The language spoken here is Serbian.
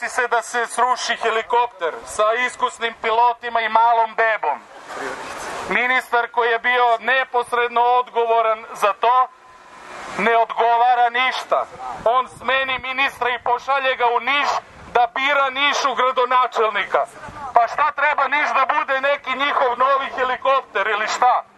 desi se da se sruši helikopter sa iskusnim pilotima i malom bebom. Ministar koji je bio neposredno odgovoran za to, ne odgovara ništa. On smeni ministra i pošalje ga u Niš da bira Nišu gradonačelnika. Pa šta treba Niš da bude neki njihov novi helikopter ili